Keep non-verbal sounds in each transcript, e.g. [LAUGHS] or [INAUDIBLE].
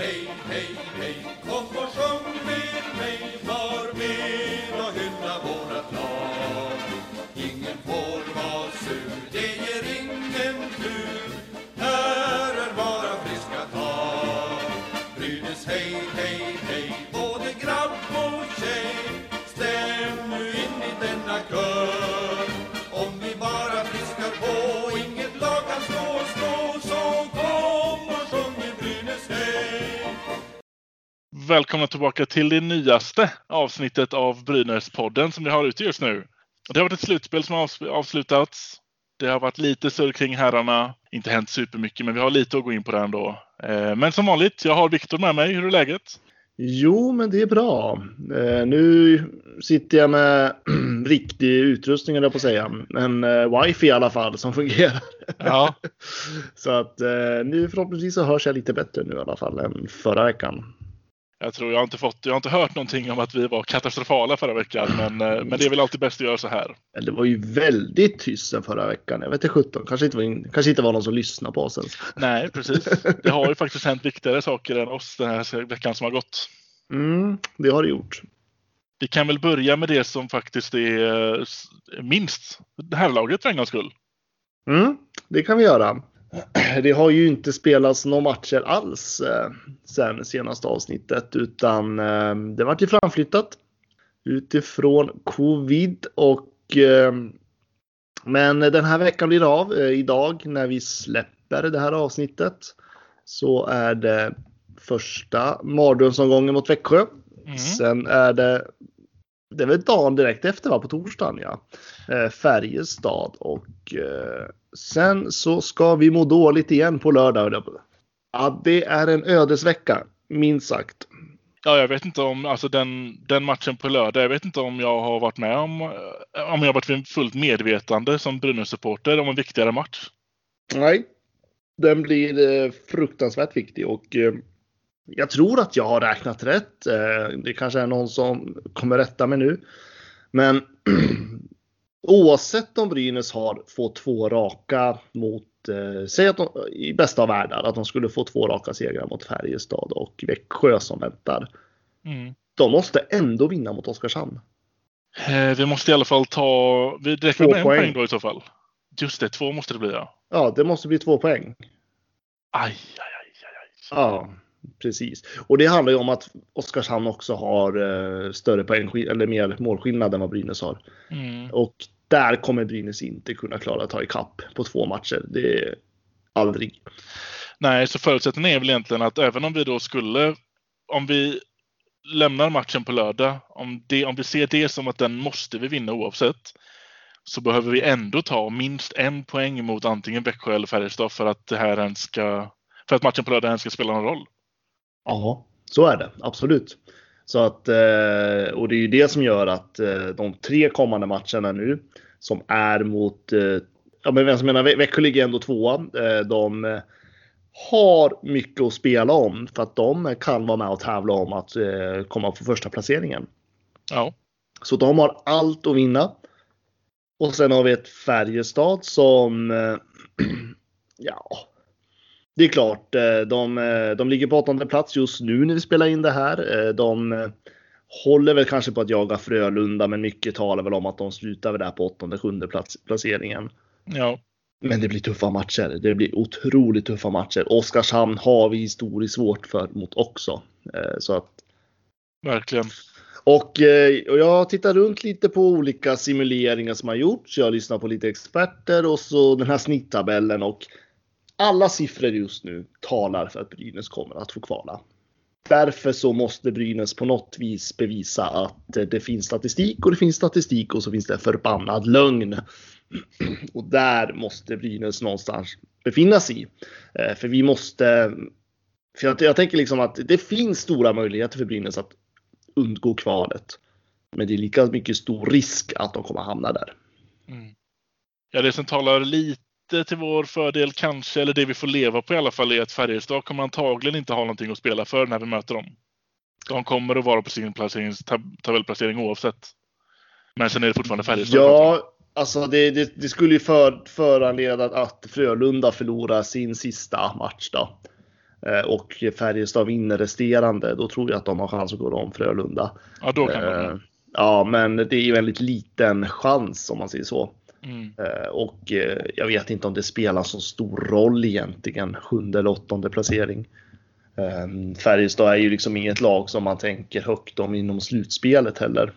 hey, hey, hey, Välkomna tillbaka till det nyaste avsnittet av Brynäs-podden som vi har ute just nu. Det har varit ett slutspel som har avs- avslutats. Det har varit lite surr kring herrarna. Inte hänt supermycket, men vi har lite att gå in på där ändå. Eh, Men som vanligt, jag har Viktor med mig. Hur är läget? Jo, men det är bra. Eh, nu sitter jag med [CLEARS THROAT] riktig utrustning, jag på att säga. En eh, wifi i alla fall som fungerar. Ja, [LAUGHS] Så att nu förhoppningsvis så hörs jag lite bättre nu i alla fall än förra veckan. Jag tror jag har inte fått, jag har inte hört någonting om att vi var katastrofala förra veckan, men, eh, men det är väl alltid bäst att göra så här. Det var ju väldigt tyst sen förra veckan. Jag vet inte 17. Kanske inte var, kanske inte var någon som lyssnade på oss ens. Nej, precis. [LAUGHS] Det har ju faktiskt hänt viktigare saker än oss den här veckan som har gått. Mm, det har det gjort. Vi kan väl börja med det som faktiskt är eh, minst herrlaget för en gångs skull. Mm, det kan vi göra. [CLEARS THROAT] Det har ju inte spelats några matcher alls eh, sen senaste avsnittet utan eh, det vart ju framflyttat utifrån covid och eh, men den här veckan blir det av. Idag när vi släpper det här avsnittet så är det första mardrömsomgången mot Växjö. Mm. Sen är det, det är väl dagen direkt efter va, på torsdagen ja. Färjestad och sen så ska vi må dåligt igen på lördag. Ja, det är en ödesvecka, minst sagt. Ja, jag vet inte om alltså den, den matchen på lördag. Jag vet inte om jag har varit med om, eh, om jag har varit fullt medvetande som Brynäs-supporter om en viktigare match. Nej, den blir eh, fruktansvärt viktig och eh, jag tror att jag har räknat rätt. Eh, det kanske är någon som kommer rätta mig nu. Men [CLEARS THROAT] oavsett om Brynäs har fått två raka mot, eh, säg att de, i bästa av världar, att de skulle få två raka segrar mot Färjestad och Växjö som väntar. Mm. De måste ändå vinna mot Oskarshamn. Eh, Vi måste i alla fall ta, vi räknar Två med en poäng. poäng då i så fall. Just det, två måste det bli ja. Ja, det måste bli två poäng. Aj, aj, aj, aj, aj. Ja, precis. Och det handlar ju om att Oskarshamn också har eh, större poäng eller mer målskillnad än vad Brynäs har. Mm. Och där kommer Brynäs inte kunna klara att ta ikapp på två matcher. Det är aldrig. Nej, så förutsättningen är väl egentligen att även om vi då skulle, om vi lämnar matchen på lördag, om, det, om vi ser det som att den måste vi vinna oavsett, så behöver vi ändå ta minst en poäng mot antingen Växjö eller Färjestad för att det här ska, för att matchen på lördag ens ska spela någon roll. Ja, så är det. Absolut. Så att, eh, och det är ju det som gör att eh, de tre kommande matcherna nu som är mot, eh, ja men vem som menar, Vä- Växjö ligger ändå tvåa. De har mycket att spela om för att de kan vara med och tävla om att komma på första placeringen. Ja, Så de har allt att vinna. Och sen har vi ett Färjestad som, [CLEARS THROAT] ja, det är klart, eh, de, eh, de ligger på åttonde plats just nu när vi spelar in det här. Eh, De håller väl kanske på att jaga Frölunda, men mycket talar väl om att de slutar väl där på åttonde, sjunde plats, placeringen. ja, Men det blir tuffa matcher. Det blir otroligt tuffa matcher. Oskarshamn har vi historiskt svårt för mot också. Så att verkligen. och, och jag tittar runt lite på olika simuleringar som har gjorts. Jag lyssnar på lite experter och så den här snitttabellen och alla siffror just nu talar för att Brynäs kommer att få kvala. Därför så måste Brynäs på något vis bevisa att det finns statistik och det finns statistik och så finns det förbannad lögn. [CLEARS THROAT] Och där måste Brynäs någonstans befinna sig. Eh, för vi måste... För jag, jag tänker liksom att det finns stora möjligheter för Brynäs att undgå kvalet. Men det är lika mycket stor risk att de kommer hamna där. Mm. Ja, det som talar lite till vår fördel kanske, eller det vi får leva på i alla fall, är att Färjestad kommer antagligen inte ha någonting att spela för när vi möter dem. De kommer att vara på sin tab tabellplacering oavsett. Men sen är det fortfarande Färjestad. Ja, alltså det, det, det skulle ju för, föranleda att Frölunda förlorar sin sista match då. eh, och Färjestad vinner resterande, då tror jag att de har chans att gå om Frölunda. Ja, då kan Eh, man. Ja, men det är ju en väldigt liten chans om man säger så. Mm. Eh, Och eh, jag vet inte om det spelar så stor roll egentligen, sjunde eller åttonde placering. Eh, Färjestad är ju liksom inget lag som man tänker högt om inom slutspelet heller.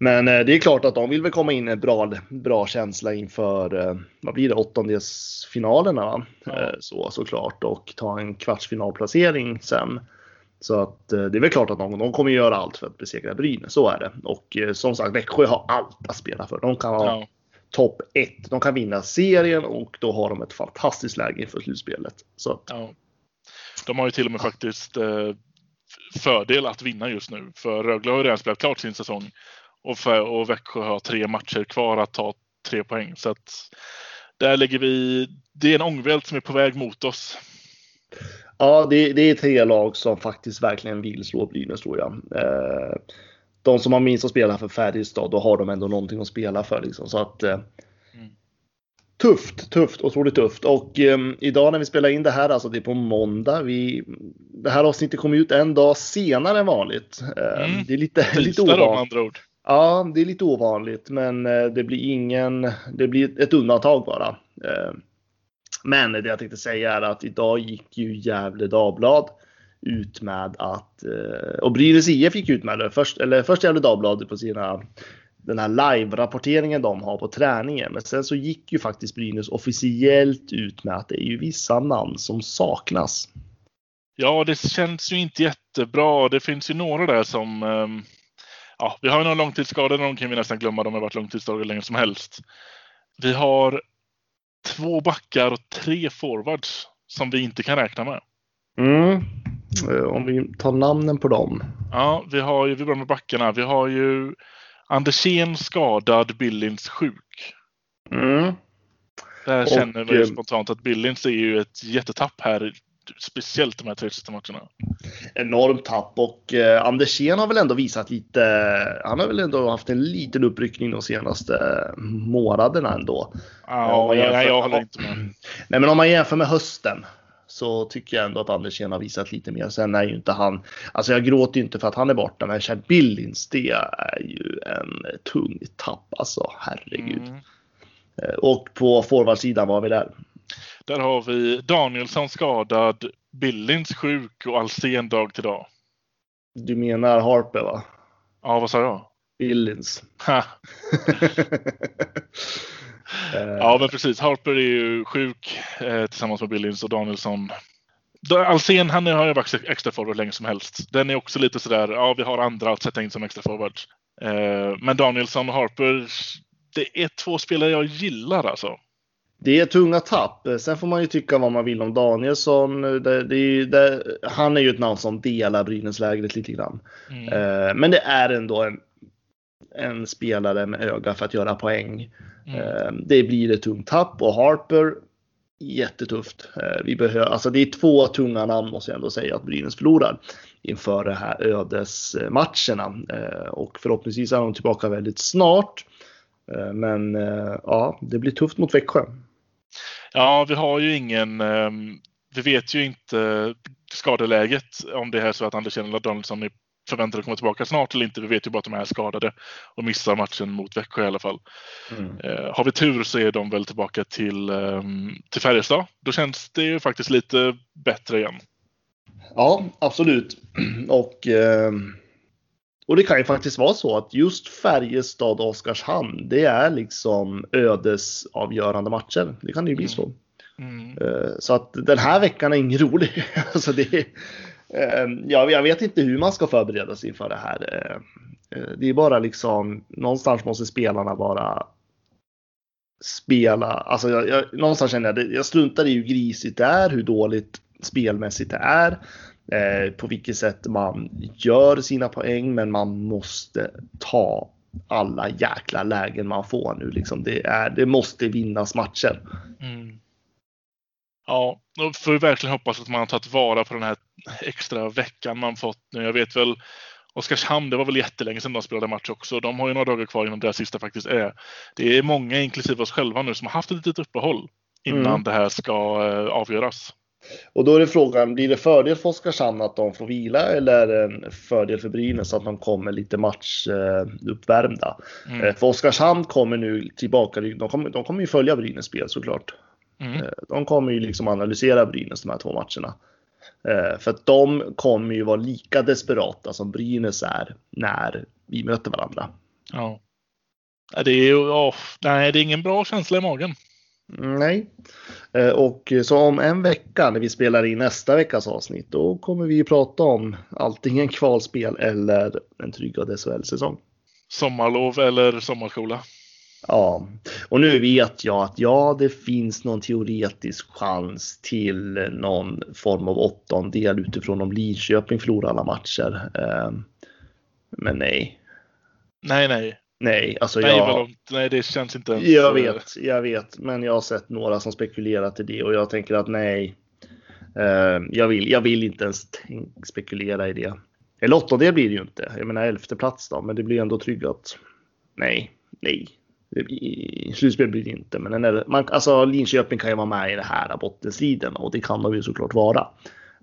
Men eh, det är klart att de vill väl komma in en bra, bra känsla inför, vad blir det, åttondelsfinalerna va? Ja. Så, såklart och ta en kvartsfinalplacering sen. Så att det är väl klart att de, de kommer göra allt för att besegra Brynäs, så är det. Och som sagt, Växjö har allt att spela för. De kan ha Ja. Topp 1. De kan vinna serien och då har de ett fantastiskt läge inför slutspelet. Så att, Ja. De har ju till och med faktiskt eh, fördel att vinna just nu. För Rögle har ju redan spelat klart sin säsong. Och, för, och Växjö har tre matcher kvar att ta tre poäng. Så att där ligger vi. Det är en ångvält som är på väg mot oss. ja, det, det är tre lag som faktiskt verkligen vill slå Brynäs tror jag. Eh, de som har minst att spela för Färjestad, då har de ändå någonting att spela för. Liksom. Så att, eh, Mm. Tufft, tufft, otroligt tufft. Och eh, idag när vi spelar in det här, alltså det är på måndag. Vi, det här avsnittet kommer ut en dag senare än vanligt. Eh, Mm. Det är lite, [LAUGHS] lite då ovanligt. andra ord. Ja, det är lite ovanligt, men eh, det blir ingen. Det blir ett undantag bara. Eh, Men det jag tänkte säga är att idag gick ju Gävle Dagblad ut med att eh, och Brynäs IF gick ut med det först, eller först Gävle Dagblad på sina den här live-rapporteringen de har på träningen. Men sen så gick ju faktiskt Brynäs officiellt ut med att det är ju vissa namn som saknas. Ja, det känns ju inte jättebra. Det finns ju några där som... ehm, ja, vi har ju några långtidsskadade, de kan vi nästan glömma. De har varit långtidsskadade länge som helst. Vi har två backar och tre forwards som vi inte kan räkna med. Mm. Eh, Om vi tar namnen på dem. Ja, vi har ju, vi börjar med backarna. Vi har ju Andersén skadad, Billings sjuk. Mm. Där känner vi eh, spontant att Billings är ju ett jättetapp här. Speciellt de här tre sista matcherna. enormt tapp och eh, Andersén har väl ändå visat lite. Han har väl ändå haft en liten uppryckning de senaste månaderna ändå. Ja, man jag, jämför- jag håller inte med. Nej, men om man jämför med hösten så tycker jag ändå att Andersén har visat lite mer. Sen är ju inte han, alltså jag gråter ju inte för att han är borta, men Chad Billings, det är ju en tung tapp alltså, herregud. Mm. Eh, Och på forwardsidan var vi där. Där har vi Danielsson skadad, Billings sjuk och Alsen dag till dag. Du menar Harper va? Ja, vad sa jag? Billings. [LAUGHS] Ja, men precis. Harper är ju sjuk eh, tillsammans med Billings och Danielsson. Da- Alsen, han har ju varit extra forward länge som helst. Den är också lite sådär, ja, vi har andra att sätta in som extra forward. Eh, men Danielsson och Harper, det är två spelare jag gillar alltså. Det är tunga tapp. Sen får man ju tycka vad man vill om Danielsson. Det, det är ju, det, han är ju ett namn som delar Brynäslägret lite grann. Mm. Eh, men det är ändå en, en spelare med öga för att göra poäng. Mm. Eh, det blir ett tungt tapp och Harper jättetufft. Eh, vi behöver, alltså det är två tunga namn måste jag ändå säga att Brynäs förlorar inför de här ödesmatcherna. Eh, och förhoppningsvis är de tillbaka väldigt snart. Men eh, ja, det blir tufft mot Växjö. Ja, vi har ju ingen... ehm, vi vet ju inte skadeläget om det är så att Andersén eller Danielsson är förväntade att komma tillbaka snart eller inte. Vi vet ju bara att de är skadade och missar matchen mot Växjö i alla fall. Eh, har vi tur så är de väl tillbaka till, ehm, till Färjestad. Då känns det ju faktiskt lite bättre igen. Ja, absolut. [CLEARS THROAT] Och, eh, och det kan ju faktiskt vara så att just Färjestad och Oskarshamn, det är liksom ödesavgörande matcher. Det kan det ju bli Mm. så. Mm. Eh, Så att den här veckan är ingen rolig. [LAUGHS] alltså det, eh, Ehm, ja, jag vet inte hur man ska förbereda sig inför det här. Ehm, eh, Det är bara liksom, någonstans måste spelarna bara spela. Alltså jag, jag, någonstans känner jag, det- jag struntar i hur grisigt det är, hur dåligt spelmässigt det är. Eh, på vilket sätt man gör sina poäng, men man måste ta alla jäkla lägen man får nu. Liksom. Det, är, det måste vinnas matcher. Mm. Ja, då får vi verkligen hoppas att man har tagit vara på den här extra veckan man fått nu. Jag vet väl Oskarshamn, det var väl jättelänge sedan de spelade match också. De har ju några dagar kvar innan det här sista faktiskt är. Det är många, inklusive oss själva nu, som har haft ett litet uppehåll innan Mm. det här ska eh, avgöras. Och då är det frågan, blir det fördel för Oskarshamn att de får vila eller en fördel för Brynäs att de kommer lite matchuppvärmda? Mm. Eh, För Oskarshamn kommer nu tillbaka, de kommer, de kommer ju följa Brynäs spel såklart. Mm. Eh, De kommer ju liksom analysera Brynäs de här två matcherna. Eh, För att de kommer ju vara lika desperata som Brynäs är när vi möter varandra. Ja. Det är ju, åh, nej, det är ingen bra känsla i magen. Mm, Nej. Eh, Och så om en vecka när vi spelar in nästa veckas avsnitt då kommer vi ju prata om antingen kvalspel eller en tryggad SHL-säsong. Sommarlov eller sommarskola. Ja, och nu vet jag att ja, det finns någon teoretisk chans till någon form av åttondel utifrån om Linköping förlorar alla matcher. Eh, Men nej, Nej, nej. nej, alltså Nej, jag, långt. nej det känns inte ens... jag eh, vet, jag vet, men jag har sett några som spekulerat i det och jag tänker att nej, eh, jag vill, jag vill inte ens spekulera i det. Eller åttondel blir det ju inte, jag menar elfte plats då, men det blir ändå tryggat. Nej, nej. Slutspel blir det inte, men en, man, alltså Linköping kan ju vara med i det här bottenstriden och det kan de ju såklart vara.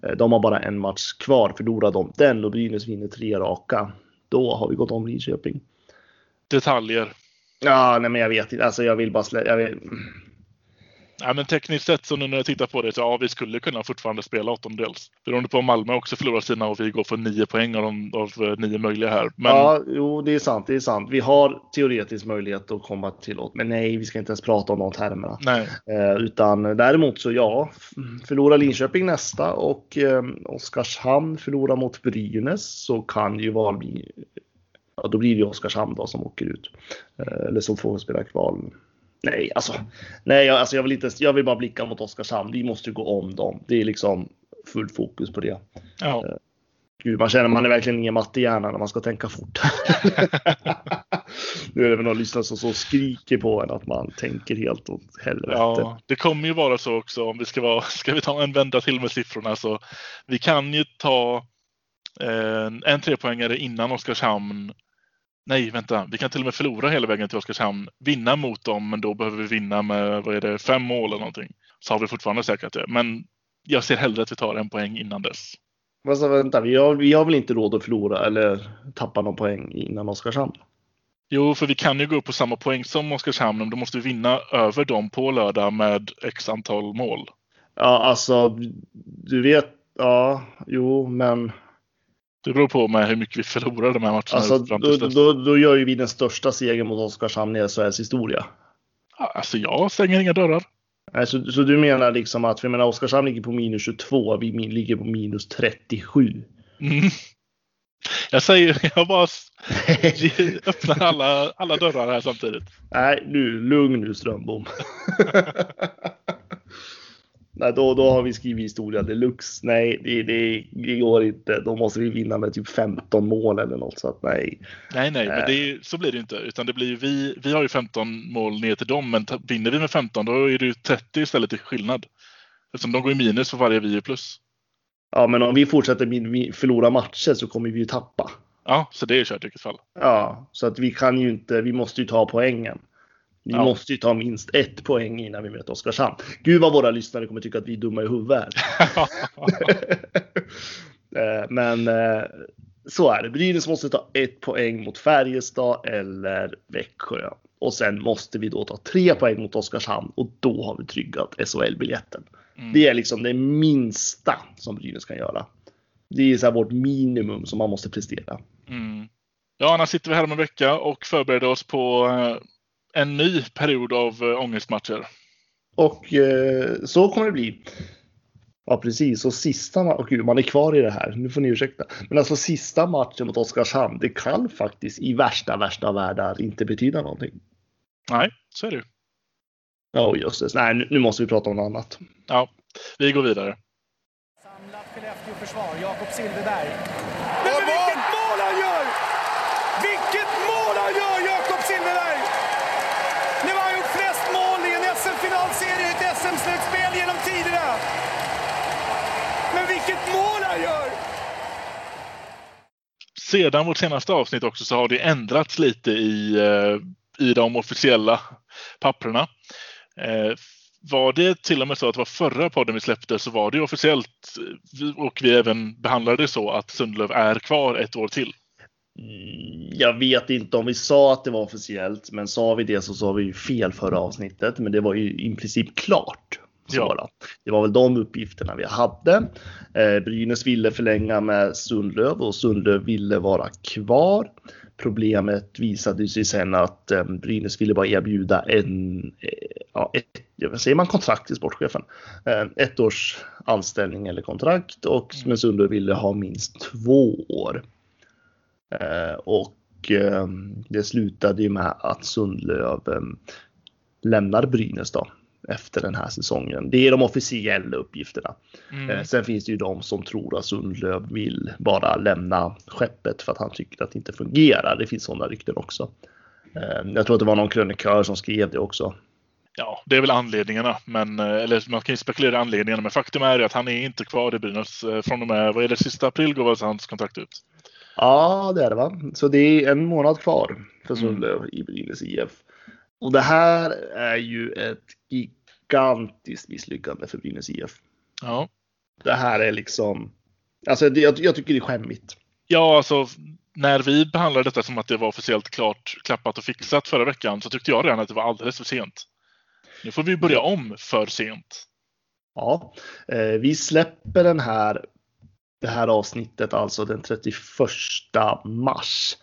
Eh, De har bara en match kvar, förlorar de den och Brynäs vinner tre raka, då har vi gått om Linköping. Detaljer. Ja, nej men jag vet inte, alltså jag vill bara slä, jag vill, Ja, men tekniskt sett så nu när jag tittar på det så ja, vi skulle kunna fortfarande spela åttondels. Beroende på om Malmö också förlorar sina och vi går för nio poäng av, de, av eh, nio möjliga här. Men Ja, jo, det är sant. Det är sant. Vi har teoretisk möjlighet att komma till åt, men nej, vi ska inte ens prata om de termerna. nej, Eh, utan däremot så ja, förlorar Linköping nästa och eh, Oskarshamn förlorar mot Brynäs så kan ju Valby, ja då blir det ju Oskarshamn då som åker ut. Eh, eller som får spela kval. Nej, alltså, nej, jag, alltså jag vill inte, jag vill bara blicka mot Oskarshamn. Vi måste gå om dem. Det är liksom fullt fokus på det. ja. Gud, man känner man är verkligen ingen matte i hjärnan när man ska tänka fort. [LAUGHS] nu är det väl någon lyssnare som så skriker på en att man tänker helt åt helvete. Ja, det kommer ju vara så också om vi ska vara, ska vi ta en vända till med siffrorna så vi kan ju ta eh, en trepoängare innan Oskarshamn. Nej, vänta, vi kan till och med förlora hela vägen till Oskarshamn, vinna mot dem, men då behöver vi vinna med, vad är det, fem mål eller någonting. Så har vi fortfarande säkrat det. Men jag ser hellre att vi tar en poäng innan dess. Alltså, vänta, vi har, vi har väl inte råd att förlora eller tappa någon poäng innan Oskarshamn? Jo, för vi kan ju gå upp på samma poäng som Oskarshamn, men då måste vi vinna över dem på lördag med x antal mål. Ja, alltså, du vet, ja, jo, men Det beror på med hur mycket vi förlorar de här matcherna. alltså, då, då, då gör ju vi den största segern mot Oskarshamn i SHLs historia. Alltså jag stänger inga dörrar. Nej, Så, så du menar liksom att, för jag menar Oskarshamn ligger på minus 22, vi ligger på minus 37. Mm. Jag säger, [LAUGHS] jag bara [LAUGHS] öppnar alla, alla dörrar här samtidigt. Nej, nu, lugn nu Strömbom. [LAUGHS] Nej, då, då har vi skrivit historia deluxe. Nej, det, det, det går inte. Då måste vi vinna med typ 15 mål eller något. Så att nej. Nej, nej, men är, så blir det inte. Utan det blir vi, vi har ju 15 mål ner till dem, men vinner vi med 15 då är det ju 30 istället till skillnad. Eftersom de går i minus för varje vi är plus. Ja, men om vi fortsätter förlora matcher så kommer vi ju tappa. Ja, så det är kört i vilket fall. Ja, så att vi kan ju inte. Vi måste ju ta poängen. Vi Ja. måste ju ta minst ett poäng innan vi möter Oskarshamn. Gud vad våra lyssnare kommer tycka att vi är dumma i huvudet. [LAUGHS] Eh, Men eh, så är det. Brynäs måste ta ett poäng mot Färjestad eller Växjö. Och sen måste vi då ta tre poäng mot Oskarshamn och då har vi tryggat SHL-biljetten. Mm. Det är liksom det minsta som Brynäs kan göra. Det är så vårt minimum som man måste prestera. Mm. Ja, annars sitter vi här om en vecka och förbereder oss på eh, en ny period av eh, ångestmatcher. Och eh, så kommer det bli. Ja, precis. Och sista matchen, gud, man är kvar i det här. Nu får ni ursäkta. Men alltså sista matchen mot Oskarshamn, det kan faktiskt i värsta, värsta världar inte betyda någonting. Nej, så är det ju. Ja, just det. Nej, nu, nu måste vi prata om något annat. Ja, vi går vidare. Samlat Skellefteå-försvar, Jakob Silfverberg. Men vilket mål han gör! Vilket mål han gör, Jakob Silfverberg! Nu har han gjort flest mål i en SM-finalserie i ett SM-slutspel genom tiderna. Men vilket mål han gör! Sedan vårt senaste avsnitt också så har det ändrats lite i, eh, i de officiella papperna. Eh, var det till och med så att det var förra podden vi släppte så var det officiellt eh, och vi även behandlade det så att Sundlöv är kvar ett år till. Mm, jag vet inte om vi sa att det var officiellt, men sa vi det så sa vi fel förra avsnittet. Men det var ju i princip klart. Ja. Det var väl de uppgifterna vi hade. Eh, Brynäs ville förlänga med Sundlöv och Sundlöv ville vara kvar. Problemet visade sig sen att eh, Brynäs ville bara erbjuda en, eh, ja, ett, säger man, kontrakt till sportchefen. Eh, ett års anställning eller kontrakt och mm. Sundlöv ville ha minst två år. Eh, och eh, det slutade ju med att Sundlöv eh, lämnar Brynäs då efter den här säsongen. Det är de officiella uppgifterna. Mm. Sen finns det ju de som tror att Sundlöv vill bara lämna skeppet för att han tycker att det inte fungerar. Det finns sådana rykten också. Jag tror att det var någon krönikör som skrev det också. Ja, det är väl anledningarna, men, eller man kan ju spekulera i anledningarna, men faktum är att han är inte kvar i Brynäs från och med, vad är det, sista april går alltså hans kontrakt ut. Ja, det är det va. Så det är en månad kvar för mm. Sundlöv mm. i Brynäs IF. Och det här är ju ett gigantiskt misslyckande för Brynäs IF. Ja. Det här är liksom, alltså jag, jag tycker det är skämmigt. Ja, alltså när vi behandlade detta som att det var officiellt klart, klappat och fixat förra veckan så tyckte jag redan att det var alldeles för sent. Nu får vi börja om för sent. Ja, eh, vi släpper den här det här avsnittet, alltså den 31 mars.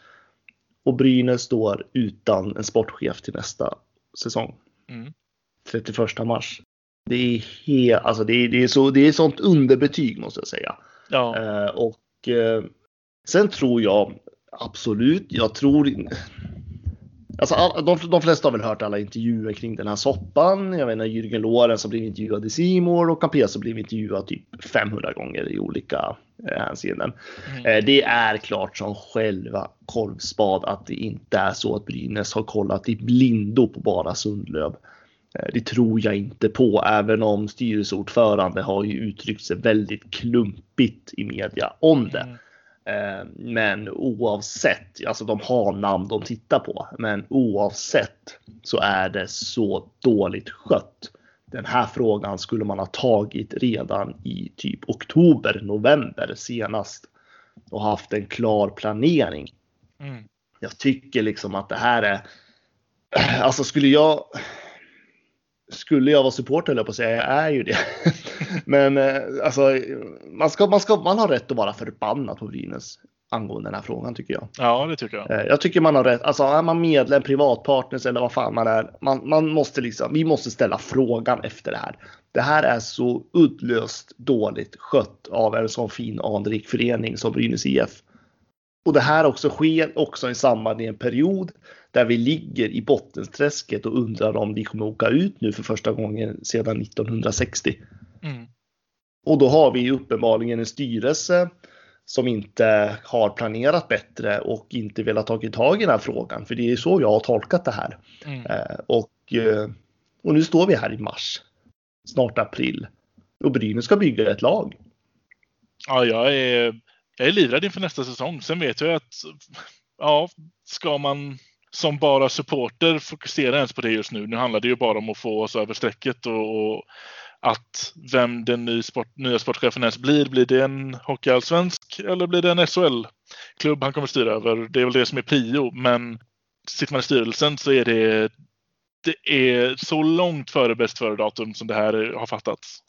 Och Brynäs står utan en sportchef till nästa säsong. Mm. 31 mars. Det är, helt, alltså det är, det är, så, det är sånt underbetyg måste jag säga. Ja. Eh, och eh, sen tror jag absolut, jag tror Alltså, de, de flesta har väl hört alla intervjuer kring den här soppan. Jag menar Jürgen Lorenz har blivit intervjuad i Simor och Campesa blivit intervjuad typ 500 gånger i olika eh, hänseenden. Mm. Eh, det är klart som själva korvspad att det inte är så att Brynäs har kollat i blindo på bara Sundlöv. Eh, det tror jag inte på, även om styrelseordförande har ju uttryckt sig väldigt klumpigt i media om det. Mm. Men oavsett, alltså de har namn de tittar på, men oavsett så är det så dåligt skött. Den här frågan skulle man ha tagit redan i typ oktober, november senast och haft en klar planering. Mm. Jag tycker liksom att det här är, alltså skulle jag, skulle jag vara supporter eller på att säga, jag är ju det. [LAUGHS] Men eh, alltså, man, ska, man, ska, man har rätt att vara förbannad på Brynäs angående den här frågan tycker jag. Ja, det tycker jag. Eh, jag tycker man har rätt. Alltså är man medlem, privatpartners eller vad fan man är. Man, man måste liksom, vi måste ställa frågan efter det här. Det här är så uddlöst dåligt skött av en sån fin anrik förening som Brynäs IF. Och det här också sker också i samband med en period där vi ligger i bottenträsket och undrar om vi kommer åka ut nu för första gången sedan 1960. Mm. Och då har vi uppenbarligen en styrelse som inte har planerat bättre och inte velat ta tag i den här frågan. För det är så jag har tolkat det här. Mm. Eh, och, eh, och nu står vi här i mars, snart april. Och Brynäs ska bygga ett lag. Ja, jag är, jag är livrädd inför nästa säsong. Sen vet jag att ja, ska man som bara supporter fokusera ens på det just nu. Nu handlar det ju bara om att få oss över strecket och, och att vem den nya, sport, nya sportchefen ens blir. Blir det en hockeyallsvensk eller blir det en SHL-klubb han kommer styra över? Det är väl det som är prio, men sitter man i styrelsen så är det, det är så långt före bäst före-datum som det här har fattats.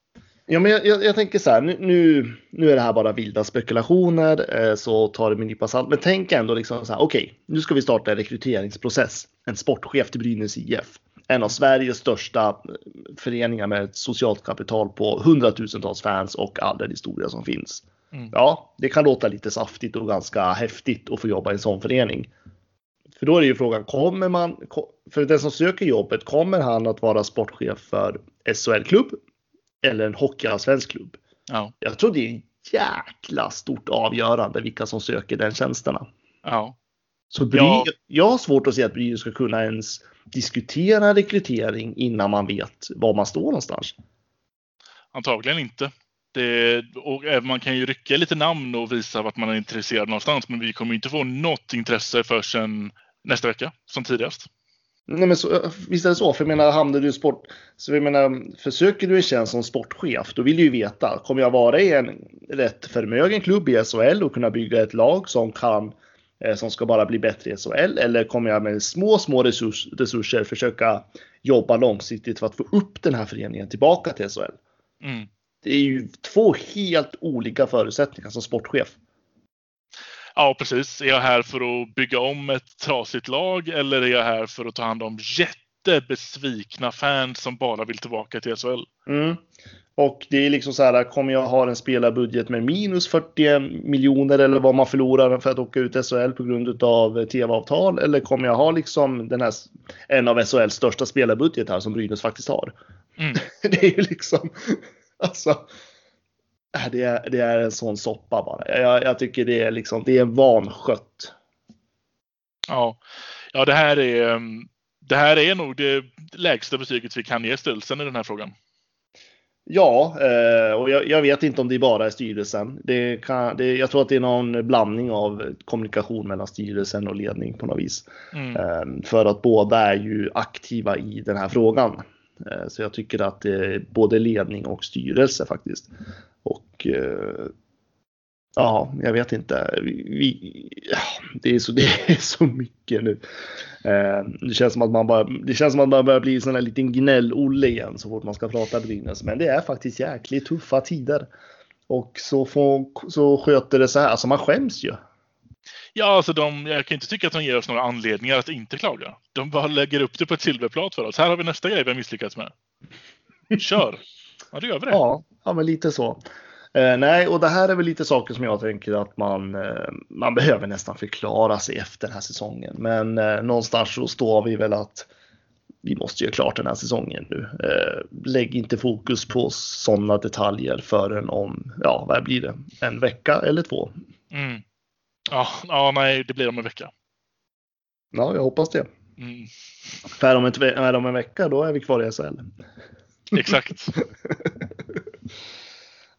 Ja, men jag, jag, jag, tänker så här, nu, nu är det här bara vilda spekulationer, eh, så ta det med en nypa salt. Men tänk ändå liksom så här, okej, okay, nu ska vi starta en rekryteringsprocess. En sportchef till Brynäs IF. En av Sveriges största föreningar med ett socialt kapital på hundratusentals fans och all den historia som finns. Mm. Ja, det kan låta lite saftigt och ganska häftigt att få jobba i en sån förening. För då är det ju frågan, kommer man, för den som söker jobbet, kommer han att vara sportchef för SHL-klubb eller en hockeyallsvensk klubb. Ja. Jag tror det är jäkla stort avgörande vilka som söker den tjänsterna. Ja. Så Bry, ja. jag har svårt att se att Brynäs ska kunna ens diskutera rekrytering innan man vet var man står någonstans. Antagligen inte. Det, och man kan ju rycka lite namn och visa vart man är intresserad någonstans, men vi kommer inte få något intresse förrän nästa vecka som tidigast. Nej, men så, visst är det så. För jag menar, hamnar du i sport... Så jag menar, försöker du en tjänst som sportchef, då vill du ju veta. Kommer jag vara i en rätt förmögen klubb i SHL och kunna bygga ett lag som kan eh, som ska bara bli bättre i SHL? Eller kommer jag med små, små resurs, resurser försöka jobba långsiktigt för att få upp den här föreningen tillbaka till SHL? Mm. Det är ju två helt olika förutsättningar som sportchef. Ja, precis. Är jag här för att bygga om ett trasigt lag eller är jag här för att ta hand om jättebesvikna fans som bara vill tillbaka till SHL? Mm. Och det är liksom så här, kommer jag ha en spelarbudget med minus 40 miljoner eller vad man förlorar för att åka ut SHL på grund av tv-avtal? Eller kommer jag ha liksom den här, en av SHLs största spelarbudgetar som Brynäs faktiskt har? Mm. [LAUGHS] Det är ju liksom, alltså, äh, det är, det är en sån soppa bara. Jag, jag tycker det är liksom, det är vanskött. Ja, ja det, här är, mm, det här är nog det lägsta betyget vi kan ge styrelsen i den här frågan. Ja, eh, och jag, vet inte om det bara är styrelsen. Det kan, det, jag tror att det är någon blandning av kommunikation mellan styrelsen och ledning på något vis. Mm. Eh, för att båda är ju aktiva i den här frågan. Eh, så jag tycker att det är både ledning och styrelse faktiskt. Och ja, jag vet inte. Vi, vi, det, är så, [LAUGHS] det är så mycket nu. Det känns som att man bara, det känns som att man börjar bli en sån här liten gnäll-Olle igen så fort man ska prata Brynäs. Men det är faktiskt jäkligt tuffa tider. Och så, får, så sköter det så här. Alltså man skäms ju. Ja, alltså de, jag kan inte tycka att de ger oss några anledningar att inte klaga. De bara lägger upp det på ett silverplat för oss. Här har vi nästa grej vi har misslyckats med. Kör! Ja, då gör vi det. Ja, ja men lite så. Eh, nej, och det här är väl lite saker som jag tänker att man, eh, man [LAUGHS] behöver nästan förklara sig efter den här säsongen. Men eh, någonstans så står vi väl att vi måste göra klart den här säsongen nu. Eh, lägg inte fokus på sådana detaljer förrän om, ja, vad blir det? En vecka eller två? Mm. Ja, ja, nej, det blir om en vecka. Ja, jag hoppas det. Mm. För om en, om en vecka, då är vi kvar i SHL. Exakt. [LAUGHS]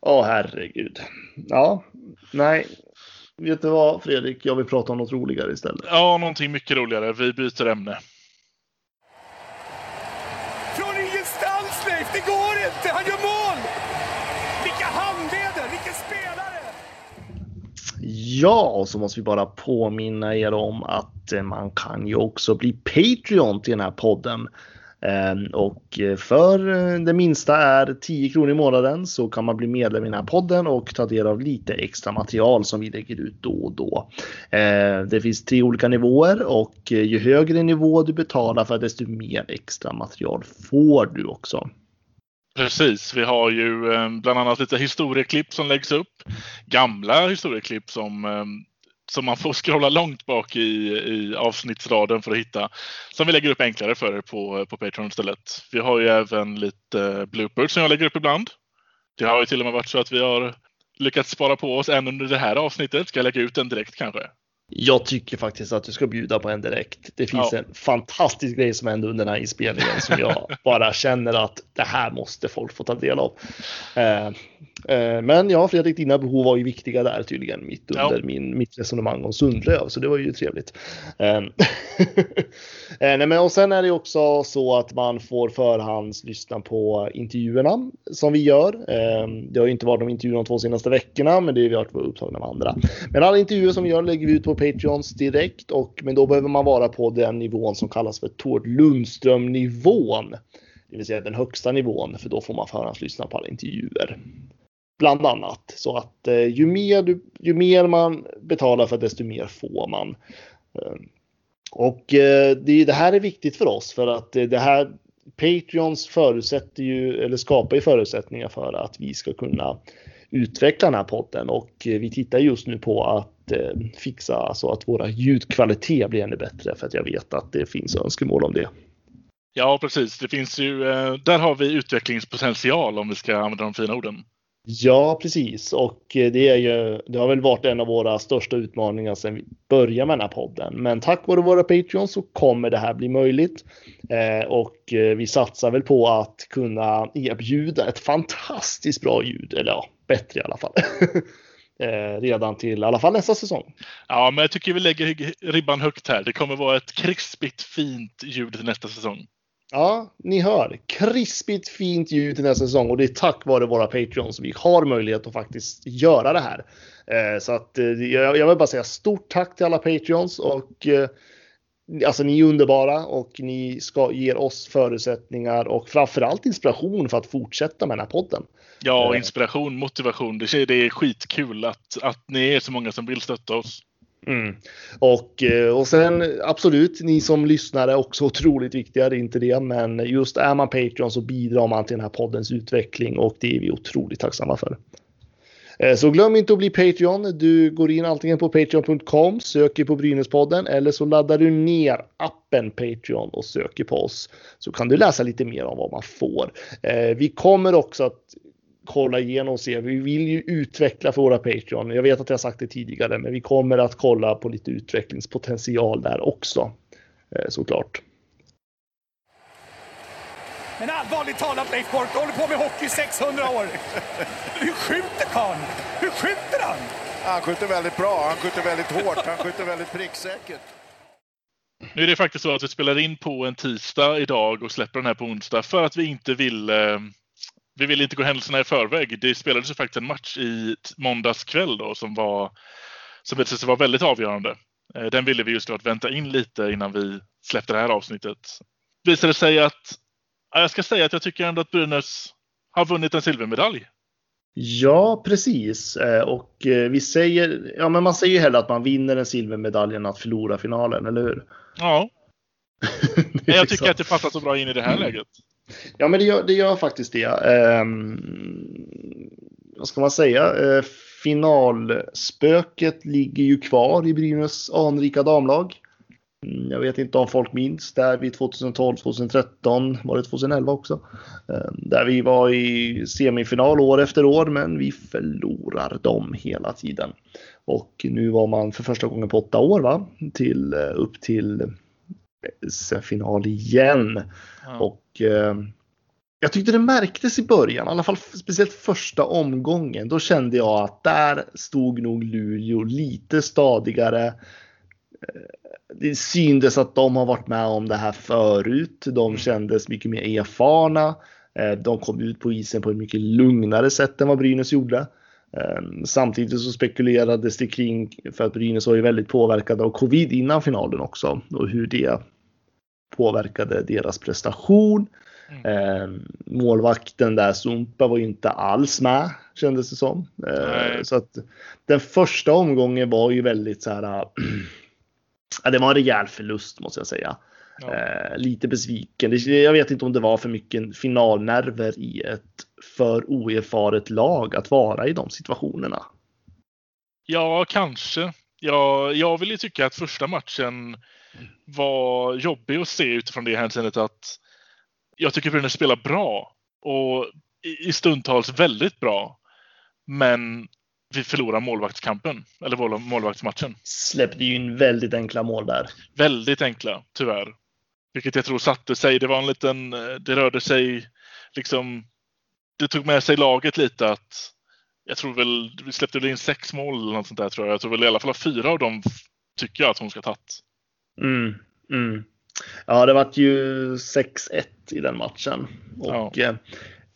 Åh oh, herregud. Ja, nej. Vet du vad Fredrik, jag vill prata om något roligare istället. Ja, någonting mycket roligare. Vi byter ämne. Från ingenstans Leif, det går inte! Han gör mål! Vilka handleder, vilken spelare! Ja, och så måste vi bara påminna er om att man kan ju också bli Patreon till den här podden. Ehm, och eh, för eh, det minsta är 10 kronor i månaden så kan man bli medlem i den här podden och ta del av lite extra material som vi lägger ut då och då. Ehm, det finns tre olika nivåer och eh, ju högre nivå du betalar för desto mer extra material får du också. Precis, vi har ju ehm, bland annat lite historieklipp som läggs upp. Gamla historieklipp som som man får scrolla långt bak i, i avsnittsraden för att hitta. Som vi lägger upp enklare för er på, på Patreon istället. Vi har ju även lite eh, bloopers som jag lägger upp ibland. Det har ju till och med varit så att vi har lyckats spara på oss en under det här avsnittet. Ska jag lägga ut den direkt kanske? Jag tycker faktiskt att du ska bjuda på en direkt. Det finns ja. en fantastisk grej som hände under den här inspelningen som jag [LAUGHS] bara känner att det här måste folk få ta del av. Eh, eh, men ja, Fredrik, dina behov var ju viktiga där tydligen mitt under ja. min, mitt resonemang om Sundlöv, så det var ju trevligt. [LAUGHS] Eh, nej, men och sen är det också så att man får förhandslyssna på intervjuerna som vi gör. det har ju inte varit de intervjuer de två senaste veckorna, men det har varit upptagna med andra. Men alla intervjuer som vi gör lägger vi ut på Patreons direkt och men då behöver man vara på den nivån som kallas för Tord Lundström nivån. Det vill säga den högsta nivån för då får man förhandslyssna på alla intervjuer. Bland annat så att eh, ju, mer du, ju mer man betalar för desto mer får man. Eh, och eh, det, det, här är viktigt för oss för att eh, det här Patreons förutsätter ju eller skapar ju förutsättningar för att vi ska kunna utveckla den här podden och eh, vi tittar just nu på att fixa så att våra ljudkvalitet blir ännu bättre för att jag vet att det finns önskemål om det. Ja, precis. Det finns ju, eh, där har vi utvecklingspotential om vi ska använda de fina orden. Ja, precis. Och det, är ju, det har väl varit en av våra största utmaningar sedan vi började med den här podden. Men tack vare våra Patreons så kommer det här bli möjligt. Eh, och vi satsar väl på att kunna erbjuda ett fantastiskt bra ljud. Eller ja, bättre i alla fall. [LAUGHS] eh, redan till i alla fall nästa säsong. Ja, men jag tycker vi lägger ribban högt här. Det kommer vara ett krispigt fint ljud till nästa säsong. Ja, ni hör. Krispigt fint ljud till nästa säsong och det är tack vare våra Patreons vi har möjlighet att faktiskt göra det här. Eh, så att eh, jag, jag vill bara säga stort tack till alla Patreons och Alltså ni är underbara och ni ska ge oss förutsättningar och framförallt inspiration för att fortsätta med den här podden. Ja, inspiration, motivation. Det är, det är skitkul att, att ni är så många som vill stötta oss. Mm. Och, och sen absolut, ni som lyssnar är också [LAUGHS] otroligt viktiga, det är inte det, men just är man Patreon så bidrar man till den här poddens utveckling och det är vi otroligt tacksamma för. Eh, så glöm inte att bli Patreon. Du går in antingen på patreon.com, söker på Brynäspodden eller så laddar du ner appen Patreon och söker på oss. Så kan du läsa lite mer om vad man får. Eh, vi kommer också att kolla igenom och se. Vi vill ju utveckla för våra Patreon. Jag vet att jag sagt det tidigare, men vi kommer att kolla på lite utvecklingspotential där också. Eh, såklart. Men allvarligt talat Leif Boork, du håller på med hockey i 600 år. Hur skjuter karln? Hur skjuter han? Han skjuter väldigt bra, han skjuter väldigt hårt, han skjuter väldigt pricksäkert. Nu är det faktiskt så att vi spelar in på en tisdag idag och släpper den här på onsdag för att vi inte vill eh, vi vill inte gå händelserna i förväg. Det spelades ju faktiskt en match i måndags kväll då som var som visade sig vara väldigt avgörande. Eh, den ville vi just då att vänta in lite innan vi släppte det här avsnittet. Visade sig att jag ska säga att jag tycker ändå att Brynäs har vunnit en silvermedalj. Ja, precis. Eh, och vi säger, ja men man säger ju hellre att man vinner en silvermedalj än att förlora finalen, eller hur? Ja. [LAUGHS] jag tycker att det passar så bra in i det här mm. läget. Ja, men det gör, det gör faktiskt det. Um, vad ska man säga? Uh, finalspöket ligger ju kvar i Brynäs anrika damlag. Mm, jag vet inte om folk minns där vid 2012, 2013, var det 2011 också? Uh, där vi var i semifinal år efter år, men vi förlorar dem hela tiden. Och nu var man för första gången på åtta år, va? Till, uh, upp till final igen. Ja. Och eh, jag tyckte det märktes i början, i alla fall speciellt första omgången. Då kände jag att där stod nog Luleå lite stadigare. Eh, det syntes att de har varit med om det här förut. De mm. kändes mycket mer erfarna. Eh, de kom ut på isen på ett mycket lugnare sätt än vad Brynäs gjorde. Eh, samtidigt så spekulerades det kring, för att Brynäs var ju väldigt påverkade av covid innan finalen också och hur det påverkade deras prestation. Mm. Målvakten där, Sumpa, var ju inte alls med kändes det som. Eh, så att den första omgången var ju väldigt så här. [CLEARS THROAT] Äh, det var en rejäl förlust måste jag säga. Ja. Eh, lite besviken. Jag vet inte om det var för mycket finalnerver i ett för oerfaret lag att vara i de situationerna. Ja, kanske. Ja, jag vill ju tycka att första matchen var jobbig att se utifrån det hänseendet att jag tycker Brynäs spelar bra och i stundtals väldigt bra. Men vi förlorar målvaktskampen, eller målvaktsmatchen. Släppte ju in väldigt enkla mål där. Väldigt enkla, tyvärr. Vilket jag tror satte sig. Det var en liten, det rörde sig liksom, det tog med sig laget lite att jag tror väl, vi släppte väl in sex mål eller något sånt där tror jag. Jag tror väl i alla fall fyra av dem tycker jag att hon ska tagit. Mm, mm. Ja, det vart ju 6-1 i den matchen. Och ja.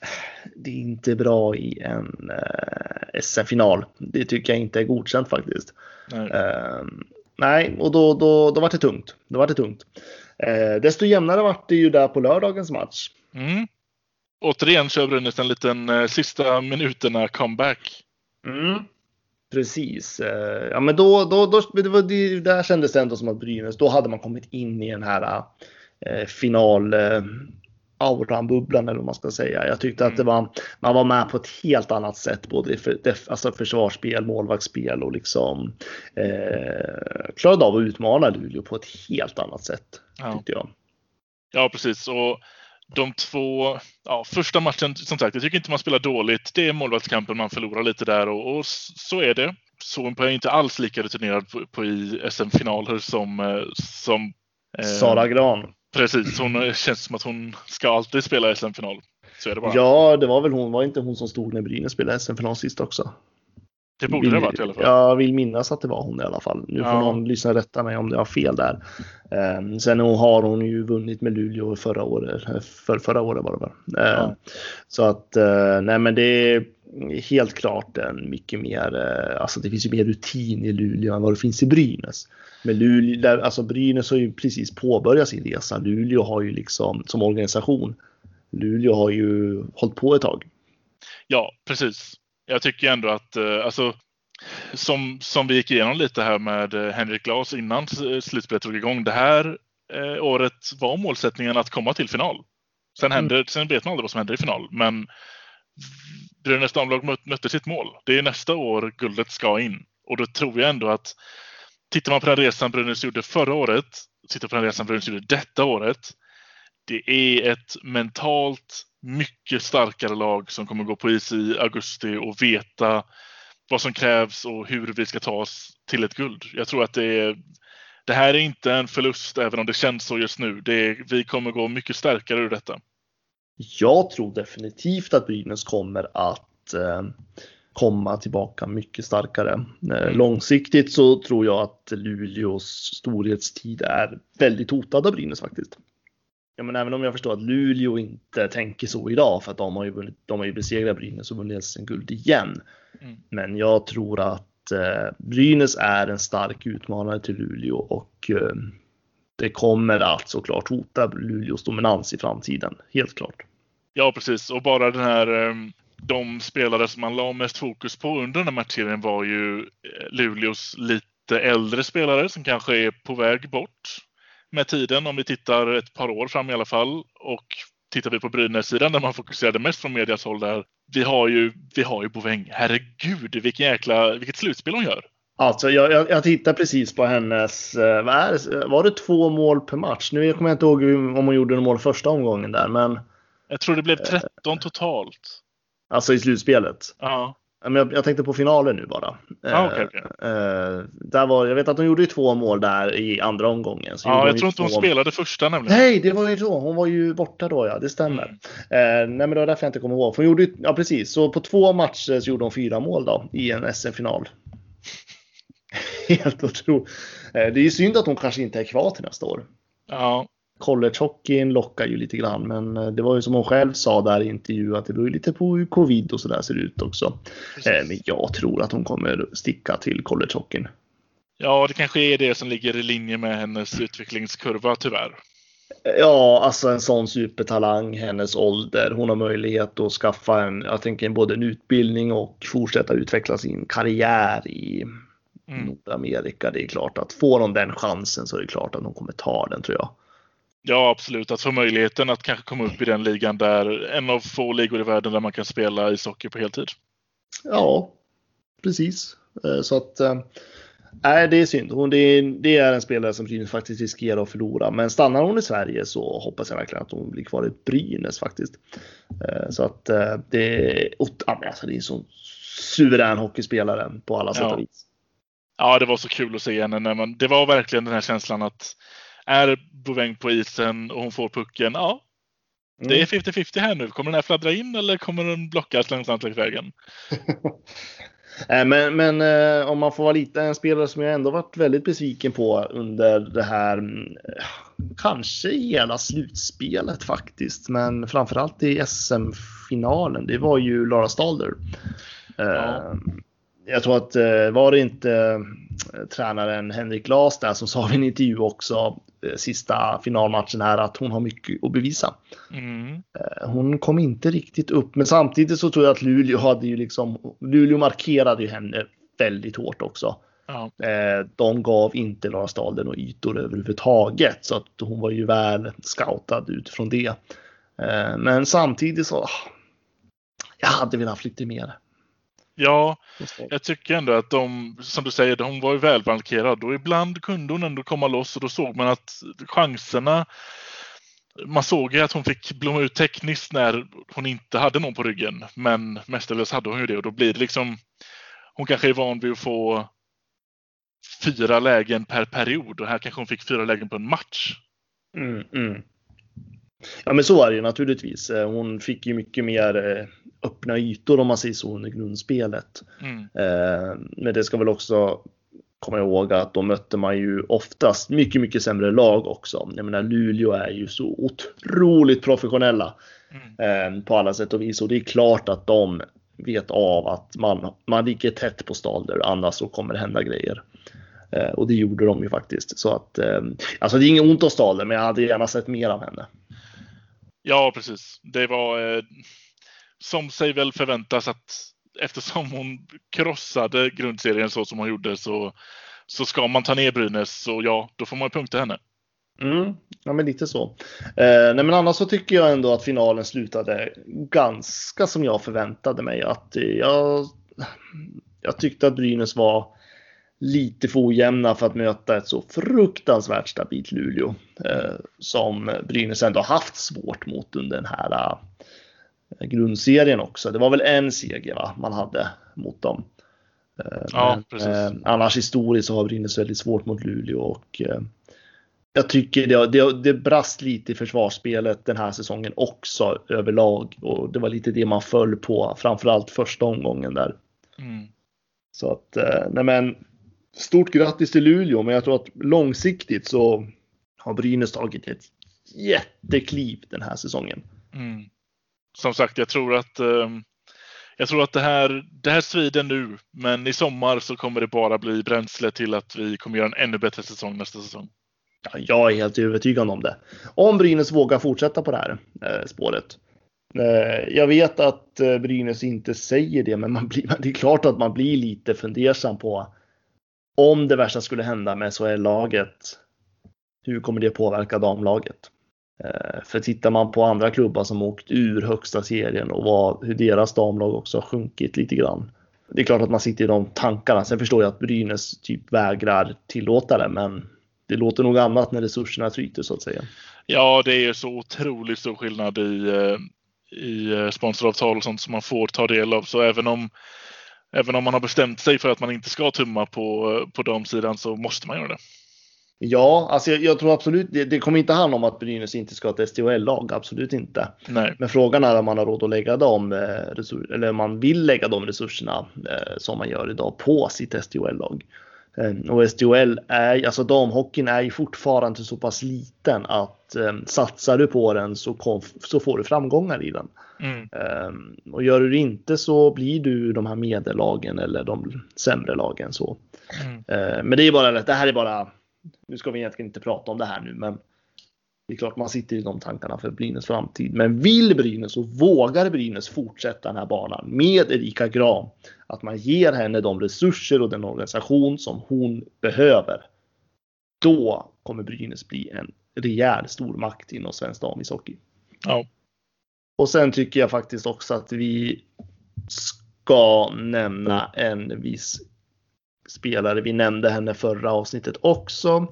Eh, det är inte bra i en eh, SM-final. Det tycker jag inte är godkänt faktiskt. Nej, eh, nej och då, då, då var det tungt. Då var det tungt. Eh, desto jämnare vart det ju där på lördagens match. Mm. Återigen kör Brynäs en liten eh, sista minuterna comeback. Mm. Precis. Eh, ja, men då, då, då det var, det, där kändes det ändå som att Brynäs, då hade man kommit in i den här eh, final eh, auran-bubblan eller vad man ska säga. Jag tyckte mm. att det var, man var med på ett helt annat sätt, både för, alltså försvarsspel, målvaktsspel och liksom eh, klarade av att utmana Luleå på ett helt annat sätt. Ja. Tyckte jag. Ja, precis. Och de två, ja, första matchen, som sagt, jag tycker inte man spelar dåligt. Det är målvaktskampen man förlorar lite där och, och så är det. Sonpa är inte alls lika rutinerad på, på i SM-finaler som, eh, som eh, Sara Gran. Precis, hon känns som att hon ska alltid spela SM-final. Så är det bara. Ja, det var väl hon, var inte hon som stod när Brynäs spelade SM-final sist också? Det borde det ha varit i alla fall. Jag vill minnas att det var hon i alla fall. Nu får Ja. någon lyssna rätta mig om det har fel där. Eh, sen har hon ju vunnit med Luleå förra året. eh, För, förra året var det väl. Eh, Ja. Så att, eh, nej men det är helt klart en mycket mer, eh, alltså det finns ju mer rutin i Luleå än vad det finns i Brynäs. Men Luleå, där, alltså Brynäs har ju precis påbörjat sin resa. Luleå har ju liksom som organisation. Luleå har ju hållit på ett tag. Ja, precis. Jag tycker ändå att, eh, alltså, som, som vi gick igenom lite här med eh, Henrik Glas innan slutspelet drog igång. Det här eh, året var målsättningen att komma till final. Sen, händer, sen vet man aldrig vad som händer i final, men Brynäs damlag mött, mötte sitt mål. Det är nästa år guldet ska in. Och då tror jag ändå att tittar man på den resan Brynäs gjorde förra året, tittar på den resan Brynäs gjorde detta året. Det är ett mentalt mycket starkare lag som kommer gå på is i augusti och veta vad som krävs och hur vi ska ta oss till ett guld. Jag tror att det är det här är inte en förlust även om det känns så just nu. Är, vi kommer gå mycket starkare ur detta. Jag tror definitivt att Brynäs kommer att eh, komma tillbaka mycket starkare. Eh, långsiktigt så tror jag att Luleås storhetstid är väldigt hotad av Brynäs faktiskt. Ja, men även om jag förstår att Luleå inte tänker så idag för att de har ju, vunnit, de har ju besegrat Brynäs och vunnit SM-guld igen. Mm. Men jag tror att eh, Brynäs är en stark utmanare till Luleå och eh, det kommer att såklart hota Luleås dominans i framtiden. Helt klart. Ja, precis. Och bara den här eh, de spelare som man la mest fokus på under den här matchserien var ju eh, Luleås lite äldre spelare som kanske är på väg bort med tiden om vi tittar ett par år fram i alla fall. Och tittar vi på Brynäs-sidan där man fokuserade mest från medias håll där. Vi har ju, vi har ju Boväng. Herregud, vilken jäkla, vilket slutspel hon gör. Alltså, jag, jag, jag tittar precis på hennes, eh, är var det två mål per match? Nu kommer jag inte ihåg om hon gjorde mål första omgången där, men Jag tror det blev 13 totalt. alltså i slutspelet. Ja, Jag, jag tänkte på finalen nu bara. Ah, Eh, okej, okej. eh, där var, jag vet att hon gjorde ju två mål där i andra omgången. Ja hon jag tror inte hon spelade första nämligen. Nej, det var ju då. Hon var ju borta då, ja. Det stämmer. Eh, nej, men det var därför jag inte kommer ihåg. För hon gjorde ju, ja precis. Så på två matcher så gjorde hon fyra mål då i en SM-final. [LAUGHS] Helt otroligt. Det är ju synd att hon kanske inte är kvar till nästa år. Ja, Collegehockeyn lockar ju lite grann, men eh, det var ju som hon själv sa där i intervju att det beror ju lite på hur covid och sådär ser ut också. Eh, men jag tror att hon kommer sticka till collegehockeyn. ja, det kanske är det som ligger i linje med hennes utvecklingskurva tyvärr. Ja, alltså en sån supertalang, hennes ålder. Hon har möjlighet att skaffa en, jag tänker både en utbildning och fortsätta utveckla sin karriär i Mm. Nordamerika. Det är klart att får hon den chansen så är det klart att hon kommer ta den tror jag. Ja, absolut. Att få möjligheten att kanske komma upp i den ligan där en av få ligor i världen där man kan spela ishockey på heltid. Ja, precis. Eh, Så att eh, nej, det är synd. Hon, det, är, det är en spelare som Brynäs faktiskt riskerar att förlora. Men stannar hon i Sverige så hoppas jag verkligen att hon blir kvar i Brynäs faktiskt. Eh, Så att det alltså, det är en sån suverän hockeyspelare på alla sätt Ja. och vis. Ja, det var så kul att se henne. När man, det var verkligen den här känslan att är Boväng på isen och hon får pucken, ja, det är 50-50 här nu. Kommer den här fladdra in eller kommer den blockas långsamt längs vägen? [LAUGHS] Men, men eh, om man får vara lite en spelare som jag ändå varit väldigt besviken på under det här, mm, kanske hela slutspelet faktiskt, men framförallt i SM-finalen, det var ju Lara Stalder. Eh, Ja. Jag tror att eh, var det inte tränaren Henrik Glas där som sa i en intervju också sista finalmatchen här att hon har mycket att bevisa. Mm. Eh, Hon kom inte riktigt upp, men samtidigt så tror jag att Luleå hade ju liksom, Luleå markerade ju henne väldigt hårt också. Ja. Eh, De gav inte Lara Stalden några ytor överhuvudtaget, så att hon var ju väl scoutad utifrån det. Eh, Men samtidigt så, ah, jag hade velat haft lite mer. Ja, jag tycker ändå att de, som du säger, hon var ju välmarkerad och ibland kunde hon ändå komma loss och då såg man att chanserna man såg ju att hon fick blomma ut tekniskt när hon inte hade någon på ryggen. Men mestadels hade hon ju det och då blir det liksom Hon kanske är van vid att få fyra lägen per period och här kanske hon fick fyra lägen på en match. Mm, mm. Ja men så är det ju naturligtvis. Eh, Hon fick ju mycket mer eh, öppna ytor om man säger så under grundspelet. Mm. Eh, men det ska väl också komma ihåg att då mötte man ju oftast mycket, mycket sämre lag också. Jag menar Luleå är ju så otroligt professionella Mm. på alla sätt och vis och det är klart att de vet av att man, man ligger tätt på Stalder annars så kommer det hända grejer. Och det gjorde de ju faktiskt. Så att, alltså det är inget ont om Stalder men jag hade gärna sett mer av henne. Ja, precis. Det var eh, som sig väl förväntas att eftersom hon krossade grundserien så som hon gjorde så, så ska man ta ner Brynäs. Så ja, då får man punkta henne. Mm, ja, men lite så. Eh, nej, men annars så tycker jag ändå att finalen slutade ganska som jag förväntade mig. Att eh, jag, jag tyckte att Brynäs var lite för ojämna för att möta ett så fruktansvärt stabilt Luleå eh, som Brynäs ändå haft svårt mot under den här eh, grundserien också. Det var väl en seger va, man hade mot dem. Eh, Ja, men, precis. eh, annars historiskt så har Brynäs väldigt svårt mot Luleå och eh, jag tycker det, det, det brast lite i försvarsspelet den här säsongen också överlag och det var lite det man föll på, framförallt första omgången där. Mm. Så att, eh, nej men, stort grattis till Luleå, men jag tror att långsiktigt så har Brynäs tagit ett jättekliv den här säsongen. Mm. Som sagt, jag tror att eh, jag tror att det här, det här svider nu, men i sommar så kommer det bara bli bränsle till att vi kommer göra en ännu bättre säsong nästa säsong. Ja, jag är helt övertygad om det. Om Brynäs vågar fortsätta på det här eh, spåret. Eh, jag vet att eh, Brynäs inte säger det, men man blir, [LAUGHS] det är klart att man blir lite fundersam på om det värsta skulle hända med SHL-laget. Hur kommer det påverka damlaget? Eh, för tittar man på andra klubbar som åkt ur högsta serien och vad, hur deras damlag också har sjunkit lite grann. Det är klart att man sitter i de tankarna. Sen förstår jag att Brynäs typ vägrar tillåta det, men det låter nog annat när resurserna tryter så att säga. Ja, det är så otroligt stor skillnad i, eh, i eh, sponsoravtal och sånt som man får ta del av. Så även om, även om man har bestämt sig för att man inte ska tumma på, eh, på damsidan så måste man göra det. Ja, alltså jag, jag tror absolut det, det kommer inte handla om att Brynäs inte ska ha ett SDHL-lag, absolut inte. Nej. Men frågan är om man har råd att lägga de eh, resurser, eller om man vill lägga de resurserna eh, som man gör idag på sitt SDHL-lag. Eh, och SDHL är, alltså damhockeyn är ju fortfarande så pass liten att eh, satsar du på den så, kom, så får du framgångar i den. Mm. Um, och gör du det inte så blir du de här medellagen eller de sämre lagen så. Mm. Uh, men det är bara det här är bara. Nu ska vi egentligen inte prata om det här nu, men det är klart man sitter i de tankarna för Brynäs framtid. Men vill Brynäs och vågar Brynäs fortsätta den här banan med Erika Gram, att man ger henne de resurser och den organisation som hon behöver. Då kommer Brynäs bli en rejäl stormakt inom svensk damishockey. Ja. Och sen tycker jag faktiskt också att vi ska nämna en viss spelare. Vi nämnde henne förra avsnittet också.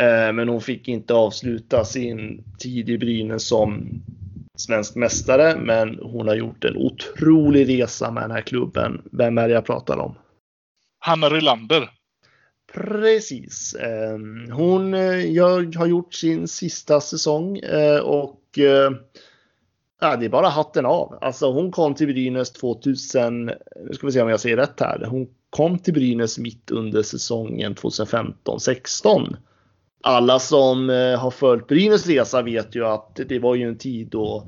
Eh, Men hon fick inte avsluta sin tid i Brynäs som svensk mästare. Men hon har gjort en otrolig resa med den här klubben. Vem är det jag pratar om? Hanna Rylander. Precis. Eh, Hon eh, har gjort sin sista säsong och ja, det är bara hatten av. Alltså hon kom till Brynäs 2000, nu ska vi se om jag säger rätt här. Hon kom till Brynäs mitt under säsongen 2015-16. Alla som eh, har följt Brynäs resa vet ju att det var ju en tid då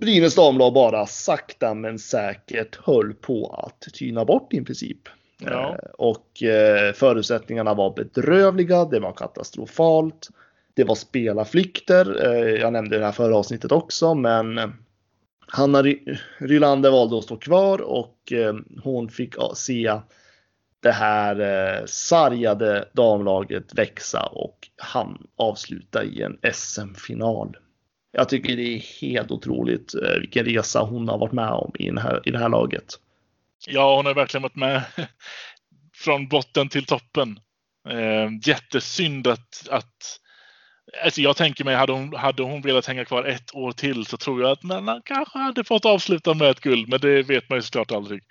Brynäs damlag bara sakta men säkert höll på att tyna bort i princip. Ja. Eh, Och eh, förutsättningarna var bedrövliga, det var katastrofalt. Det var spelarflykter, jag nämnde det här förra avsnittet också, men Hanna Ry- Rylander valde att stå kvar och hon fick se det här eh, sargade damlaget växa och han avsluta i en SM-final. Jag tycker det är helt otroligt eh, vilken resa hon har varit med om i, den här, i det här laget. Ja, hon har verkligen varit med [LAUGHS] från botten till toppen. Eh, jättesynd att, att alltså jag tänker mig, hade hon, hade hon velat hänga kvar ett år till så tror jag att man kanske hade fått avsluta med ett guld, men det vet man ju såklart aldrig.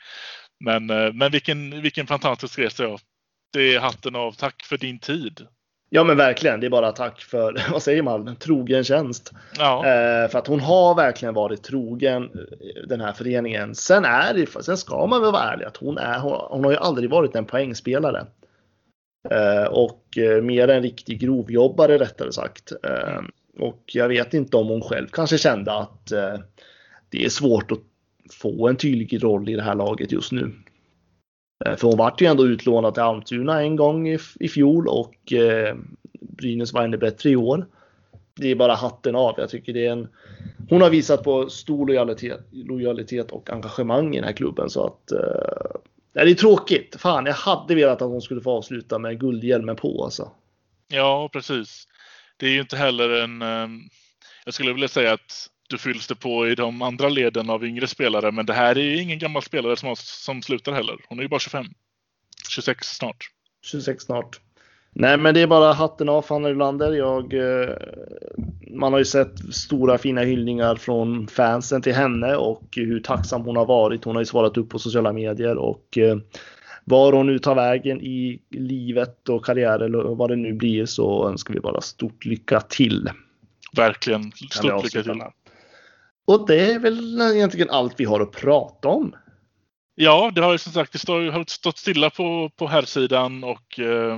Men, eh, men vilken, vilken fantastisk resa ja. Det är hatten av. Tack för din tid. Ja men verkligen, det är bara tack för, [LAUGHS] vad säger man, trogen tjänst. Ja, Eh, för att hon har verkligen varit trogen eh, den här föreningen. Sen, är det, sen ska man väl vara ärlig att hon, är, hon, hon har ju aldrig varit en poängspelare. Eh, och eh, mer en riktig grovjobbare rättare sagt. Och jag vet inte om hon själv kanske kände att det är svårt att få en tydlig roll i det här laget just nu. Eh, för hon vart ju ändå utlånad till Almtuna en gång i, i fjol och eh, Brynäs var ännu bättre i år. Det är bara hatten av. Jag tycker det är en... Hon har visat på stor lojalitet, lojalitet och engagemang i den här klubben så att... Eh, det är tråkigt. Fan, jag hade velat att hon skulle få avsluta med guldhjälmen på alltså. ja, precis. Det är ju inte heller en... Eh, jag skulle vilja säga att fylls det på i de andra leden av yngre spelare, men det här är ju ingen gammal spelare som, har, som slutar heller. Hon är ju bara 25. 26 snart. 26 snart. Nej, men det är bara hatten av Fanny Rylander. Jag, eh, man har ju sett stora fina hyllningar från fansen till henne och hur tacksam hon har varit. Hon har ju svarat upp på sociala medier och eh, var hon nu tar vägen i livet och karriär eller vad det nu blir så önskar vi bara stort lycka till. Verkligen. Stort lycka till. Och det är väl egentligen allt vi har att prata om. Ja, det har ju som sagt det står, har stått stilla på, på herrsidan och, eh,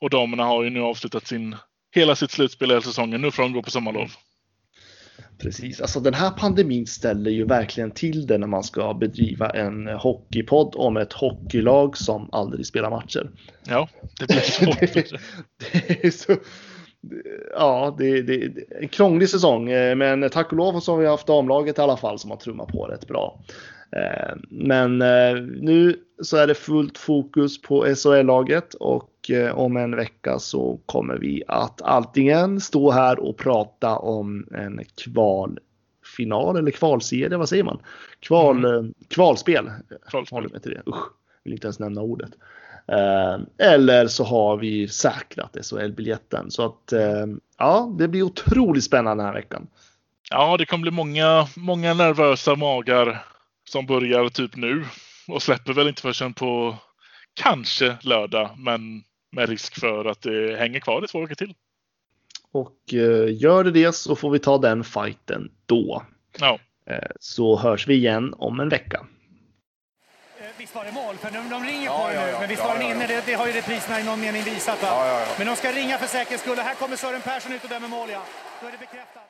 och damerna har ju nu avslutat sin, hela sitt slutspel hela säsongen. Nu får de gå på sommarlov. Precis, alltså den här pandemin ställer ju verkligen till det när man ska bedriva en hockeypodd om ett hockeylag som aldrig spelar matcher. Ja, det blir svårt. det, [LAUGHS] det är så, ja, det, det, det är en krånglig säsong, eh, men tack och lov så har vi haft damlaget i alla fall som har trummat på rätt bra. Eh, Men eh, nu så är det fullt fokus på SHL-laget och om en vecka så kommer vi att antingen stå här och prata om en kvalfinal eller kvalserie, vad säger man? Kval, eh, Kvalspel. Kvalspel. Usch, vill inte ens nämna ordet. Eh, Eller så har vi säkrat SHL-biljetten. Så att eh, ja, det blir otroligt spännande den här veckan. Ja, det kommer bli många, många nervösa magar som börjar typ nu och släpper väl inte förrän på kanske lördag, men med risk för att det hänger kvar i två veckor till. Och eh, gör det det så får vi ta den fighten då. Ja, Så hörs vi igen om en vecka. Visst var det mål? För de, de ringer Ja, på ja, nu, ja. men visst var den inne? Det, det har ju repriserna i någon mening visat. Men de ska ringa för säkerhets skull. Här kommer Sören Persson ut och dömer mål, ja. Då är det bekräftat.